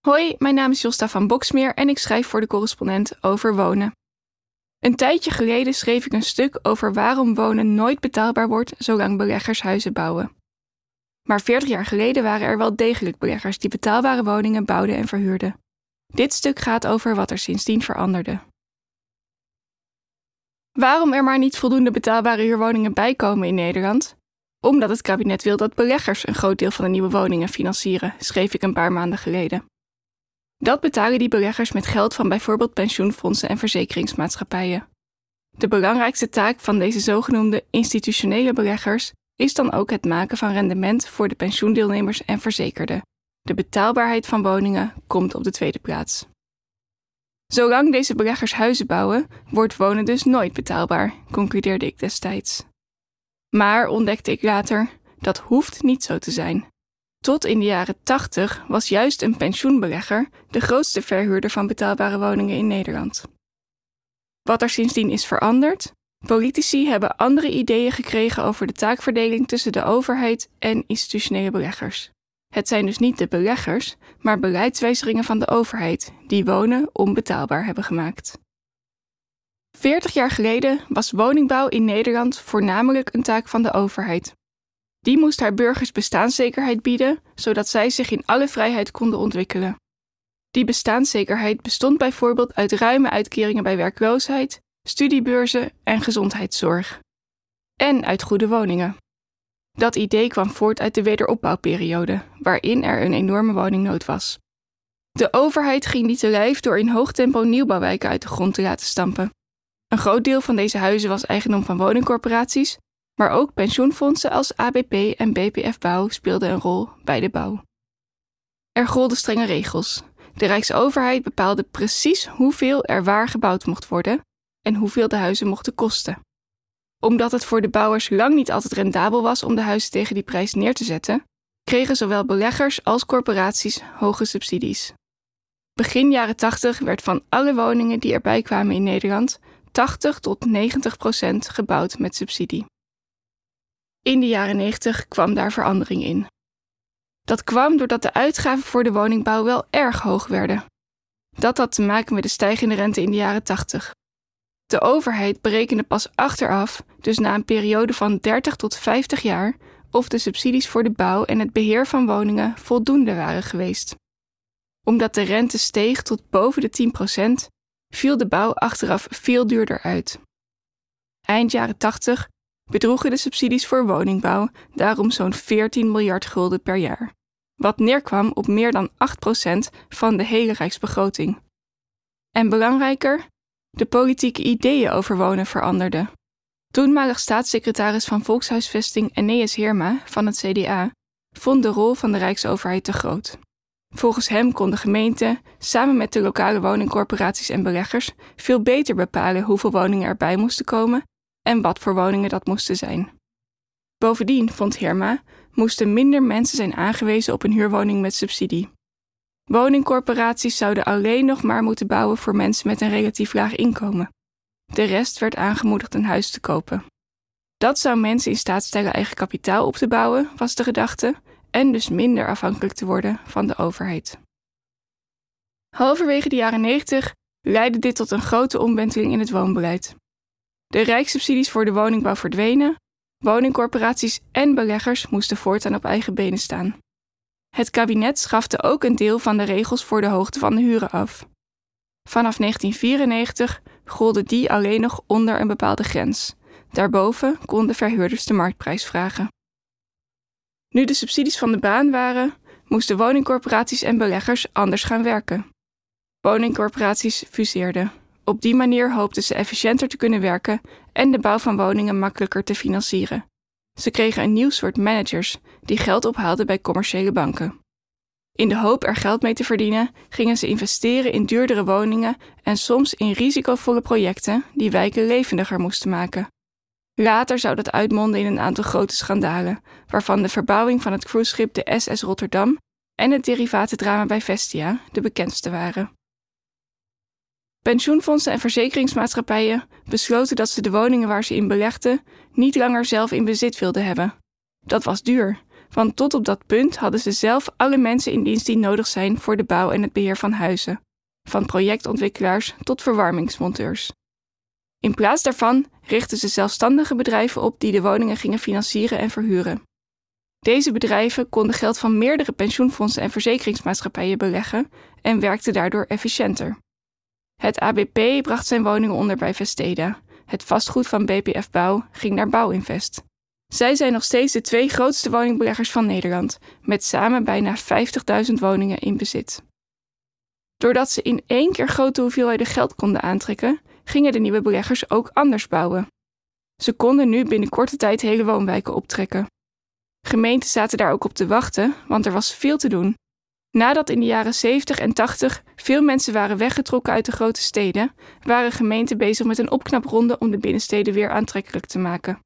Hoi, mijn naam is Josta van Boksmeer en ik schrijf voor de correspondent over wonen. Een tijdje geleden schreef ik een stuk over waarom wonen nooit betaalbaar wordt zolang beleggers huizen bouwen. Maar 40 jaar geleden waren er wel degelijk beleggers die betaalbare woningen bouwden en verhuurden. Dit stuk gaat over wat er sindsdien veranderde. Waarom er maar niet voldoende betaalbare huurwoningen bijkomen in Nederland? Omdat het kabinet wil dat beleggers een groot deel van de nieuwe woningen financieren, schreef ik een paar maanden geleden. Dat betalen die beleggers met geld van bijvoorbeeld pensioenfondsen en verzekeringsmaatschappijen. De belangrijkste taak van deze zogenoemde institutionele beleggers is dan ook het maken van rendement voor de pensioendeelnemers en verzekerden. De betaalbaarheid van woningen komt op de tweede plaats. Zolang deze beleggers huizen bouwen, wordt wonen dus nooit betaalbaar, concludeerde ik destijds. Maar ontdekte ik later, dat hoeft niet zo te zijn. Tot in de jaren 80 was juist een pensioenbelegger de grootste verhuurder van betaalbare woningen in Nederland. Wat er sindsdien is veranderd? Politici hebben andere ideeën gekregen over de taakverdeling tussen de overheid en institutionele beleggers. Het zijn dus niet de beleggers, maar beleidswijzigingen van de overheid die wonen onbetaalbaar hebben gemaakt. 40 jaar geleden was woningbouw in Nederland voornamelijk een taak van de overheid. Die moest haar burgers bestaanszekerheid bieden, zodat zij zich in alle vrijheid konden ontwikkelen. Die bestaanszekerheid bestond bijvoorbeeld uit ruime uitkeringen bij werkloosheid, studiebeurzen en gezondheidszorg. En uit goede woningen. Dat idee kwam voort uit de wederopbouwperiode, waarin er een enorme woningnood was. De overheid ging die te lijf door in hoog tempo nieuwbouwwijken uit de grond te laten stampen. Een groot deel van deze huizen was eigendom van woningcorporaties, maar ook pensioenfondsen als ABP en BPF Bouw speelden een rol bij de bouw. Er golden strenge regels. De Rijksoverheid bepaalde precies hoeveel er waar gebouwd mocht worden en hoeveel de huizen mochten kosten. Omdat het voor de bouwers lang niet altijd rendabel was om de huizen tegen die prijs neer te zetten, kregen zowel beleggers als corporaties hoge subsidies. Begin jaren 80 werd van alle woningen die erbij kwamen in Nederland 80 tot 90 procent gebouwd met subsidie. In de jaren 90 kwam daar verandering in. Dat kwam doordat de uitgaven voor de woningbouw wel erg hoog werden. Dat had te maken met de stijgende rente in de jaren 80. De overheid berekende pas achteraf, dus na een periode van 30 tot 50 jaar, of de subsidies voor de bouw en het beheer van woningen voldoende waren geweest. Omdat de rente steeg tot boven de 10%, viel de bouw achteraf veel duurder uit. Eind jaren 80 bedroegen de subsidies voor woningbouw daarom zo'n 14 miljard gulden per jaar, wat neerkwam op meer dan 8% van de hele rijksbegroting. En belangrijker, de politieke ideeën over wonen veranderden. Toenmalig staatssecretaris van Volkshuisvesting Eneas Heerma van het CDA vond de rol van de Rijksoverheid te groot. Volgens hem kon de gemeente, samen met de lokale woningcorporaties en beleggers, veel beter bepalen hoeveel woningen erbij moesten komen en wat voor woningen dat moesten zijn. Bovendien, vond Herma, moesten minder mensen zijn aangewezen op een huurwoning met subsidie. Woningcorporaties zouden alleen nog maar moeten bouwen voor mensen met een relatief laag inkomen. De rest werd aangemoedigd een huis te kopen. Dat zou mensen in staat stellen eigen kapitaal op te bouwen, was de gedachte, en dus minder afhankelijk te worden van de overheid. Halverwege de jaren 90 leidde dit tot een grote omwenteling in het woonbeleid. De rijkssubsidies voor de woningbouw verdwenen, woningcorporaties en beleggers moesten voortaan op eigen benen staan. Het kabinet schafte ook een deel van de regels voor de hoogte van de huren af. Vanaf 1994 golden die alleen nog onder een bepaalde grens. Daarboven konden verhuurders de marktprijs vragen. Nu de subsidies van de baan waren, moesten woningcorporaties en beleggers anders gaan werken. Woningcorporaties fuseerden. Op die manier hoopten ze efficiënter te kunnen werken en de bouw van woningen makkelijker te financieren. Ze kregen een nieuw soort managers die geld ophaalden bij commerciële banken. In de hoop er geld mee te verdienen, gingen ze investeren in duurdere woningen en soms in risicovolle projecten die wijken levendiger moesten maken. Later zou dat uitmonden in een aantal grote schandalen, waarvan de verbouwing van het cruiseschip de SS Rotterdam en het derivatendrama bij Vestia de bekendste waren. Pensioenfondsen en verzekeringsmaatschappijen besloten dat ze de woningen waar ze in belegden niet langer zelf in bezit wilden hebben. Dat was duur, want tot op dat punt hadden ze zelf alle mensen in dienst die nodig zijn voor de bouw en het beheer van huizen, van projectontwikkelaars tot verwarmingsmonteurs. In plaats daarvan richtten ze zelfstandige bedrijven op die de woningen gingen financieren en verhuren. Deze bedrijven konden geld van meerdere pensioenfondsen en verzekeringsmaatschappijen beleggen en werkten daardoor efficiënter. Het ABP bracht zijn woningen onder bij Vesteda. Het vastgoed van BPF Bouw ging naar Bouwinvest. Zij zijn nog steeds de twee grootste woningbeleggers van Nederland, met samen bijna 50.000 woningen in bezit. Doordat ze in één keer grote hoeveelheden geld konden aantrekken, gingen de nieuwe beleggers ook anders bouwen. Ze konden nu binnen korte tijd hele woonwijken optrekken. Gemeenten zaten daar ook op te wachten, want er was veel te doen. Nadat in de jaren 70 en 80 veel mensen waren weggetrokken uit de grote steden, waren gemeenten bezig met een opknapronde om de binnensteden weer aantrekkelijk te maken.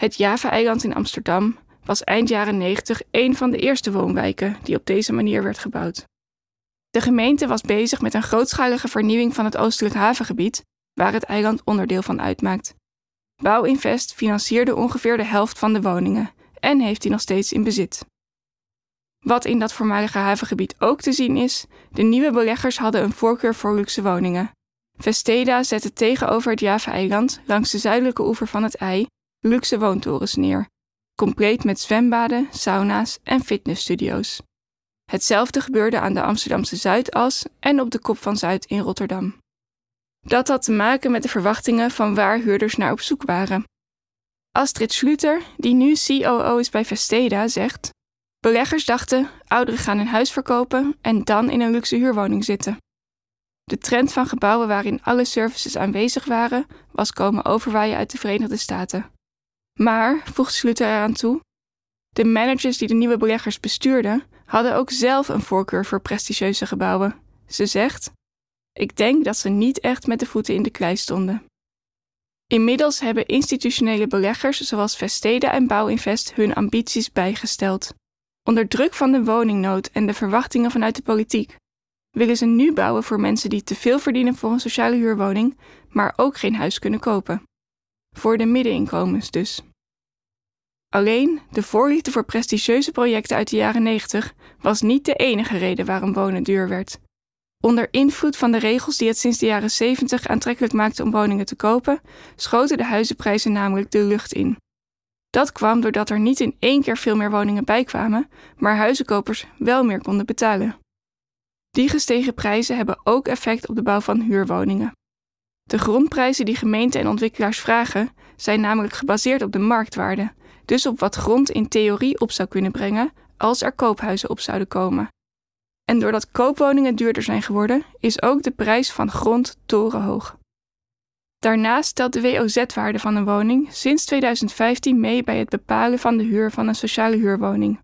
Het Java-eiland in Amsterdam was eind jaren 90 een van de eerste woonwijken die op deze manier werd gebouwd. De gemeente was bezig met een grootschalige vernieuwing van het oostelijk havengebied, waar het eiland onderdeel van uitmaakt. Bouwinvest financierde ongeveer de helft van de woningen en heeft die nog steeds in bezit. Wat in dat voormalige havengebied ook te zien is, de nieuwe beleggers hadden een voorkeur voor luxe woningen. Vesteda zette tegenover het Java-eiland langs de zuidelijke oever van het ei luxe woontorens neer, compleet met zwembaden, sauna's en fitnessstudio's. Hetzelfde gebeurde aan de Amsterdamse Zuidas en op de Kop van Zuid in Rotterdam. Dat had te maken met de verwachtingen van waar huurders naar op zoek waren. Astrid Schluter, die nu COO is bij Vesteda, zegt: Beleggers dachten, ouderen gaan een huis verkopen en dan in een luxe huurwoning zitten. De trend van gebouwen waarin alle services aanwezig waren, was komen overwaaien uit de Verenigde Staten. Maar, voegt Schluter eraan toe, de managers die de nieuwe beleggers bestuurden, hadden ook zelf een voorkeur voor prestigieuze gebouwen. Ze zegt: Ik denk dat ze niet echt met de voeten in de klei stonden. Inmiddels hebben institutionele beleggers zoals Vesteda en Bouwinvest hun ambities bijgesteld. Onder druk van de woningnood en de verwachtingen vanuit de politiek willen ze nu bouwen voor mensen die te veel verdienen voor een sociale huurwoning, maar ook geen huis kunnen kopen. Voor de middeninkomens dus. Alleen de voorliefde voor prestigieuze projecten uit de jaren 90 was niet de enige reden waarom wonen duur werd. Onder invloed van de regels die het sinds de jaren 70 aantrekkelijk maakten om woningen te kopen, schoten de huizenprijzen namelijk de lucht in. Dat kwam doordat er niet in één keer veel meer woningen bijkwamen, maar huizenkopers wel meer konden betalen. Die gestegen prijzen hebben ook effect op de bouw van huurwoningen. De grondprijzen die gemeenten en ontwikkelaars vragen, zijn namelijk gebaseerd op de marktwaarde, dus op wat grond in theorie op zou kunnen brengen als er koophuizen op zouden komen. En doordat koopwoningen duurder zijn geworden, is ook de prijs van grond torenhoog. Daarnaast stelt de WOZ-waarde van een woning sinds 2015 mee bij het bepalen van de huur van een sociale huurwoning.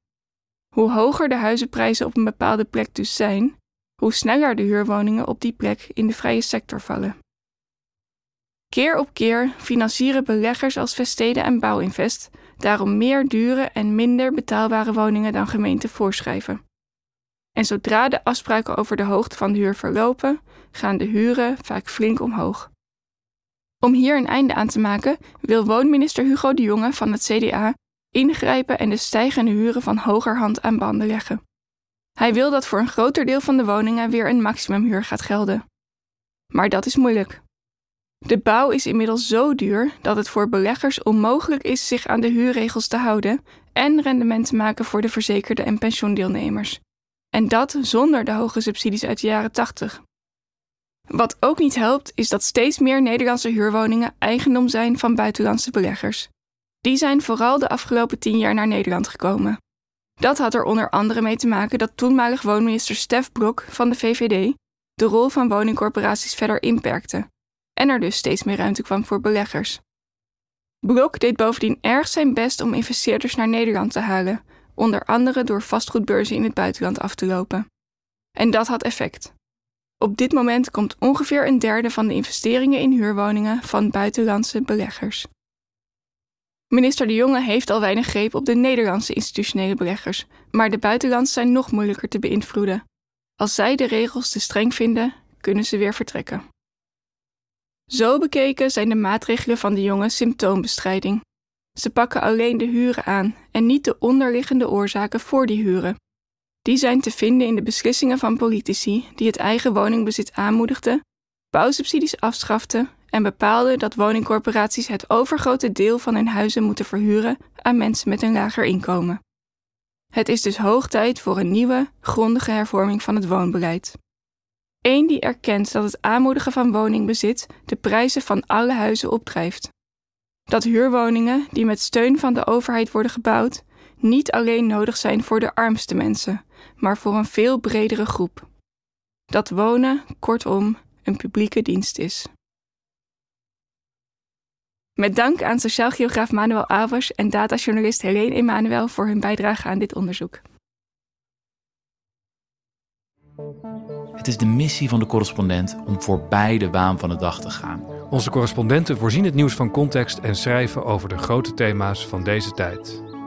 Hoe hoger de huizenprijzen op een bepaalde plek dus zijn, hoe sneller de huurwoningen op die plek in de vrije sector vallen. Keer op keer financieren beleggers als Vestede en Bouwinvest daarom meer dure en minder betaalbare woningen dan gemeenten voorschrijven. En zodra de afspraken over de hoogte van de huur verlopen, gaan de huren vaak flink omhoog. Om hier een einde aan te maken, wil woonminister Hugo de Jonge van het CDA ingrijpen en de stijgende huren van hogerhand aan banden leggen. Hij wil dat voor een groter deel van de woningen weer een maximumhuur gaat gelden. Maar dat is moeilijk. De bouw is inmiddels zo duur dat het voor beleggers onmogelijk is zich aan de huurregels te houden en rendement te maken voor de verzekerde en pensioendeelnemers. En dat zonder de hoge subsidies uit de jaren 80. Wat ook niet helpt, is dat steeds meer Nederlandse huurwoningen eigendom zijn van buitenlandse beleggers. Die zijn vooral de afgelopen tien jaar naar Nederland gekomen. Dat had er onder andere mee te maken dat toenmalig woonminister Stef Blok van de VVD de rol van woningcorporaties verder inperkte en er dus steeds meer ruimte kwam voor beleggers. Blok deed bovendien erg zijn best om investeerders naar Nederland te halen, onder andere door vastgoedbeurzen in het buitenland af te lopen. En dat had effect. Op dit moment komt ongeveer een derde van de investeringen in huurwoningen van buitenlandse beleggers. Minister De Jonge heeft al weinig greep op de Nederlandse institutionele beleggers, maar de buitenlandse zijn nog moeilijker te beïnvloeden. Als zij de regels te streng vinden, kunnen ze weer vertrekken. Zo bekeken zijn de maatregelen van de jongen symptoombestrijding. Ze pakken alleen de huren aan en niet de onderliggende oorzaken voor die huren. Die zijn te vinden in de beslissingen van politici die het eigen woningbezit aanmoedigden, bouwsubsidies afschaften en bepaalden dat woningcorporaties het overgrote deel van hun huizen moeten verhuren aan mensen met een lager inkomen. Het is dus hoog tijd voor een nieuwe, grondige hervorming van het woonbeleid. Eén die erkent dat het aanmoedigen van woningbezit de prijzen van alle huizen opdrijft. Dat huurwoningen die met steun van de overheid worden gebouwd, niet alleen nodig zijn voor de armste mensen, maar voor een veel bredere groep. Dat wonen, kortom, een publieke dienst is. Met dank aan sociaal geograaf Manuel Alvers en datajournalist Helene Emanuel voor hun bijdrage aan dit onderzoek. Het is de missie van de correspondent om voorbij de waan van de dag te gaan. Onze correspondenten voorzien het nieuws van context en schrijven over de grote thema's van deze tijd.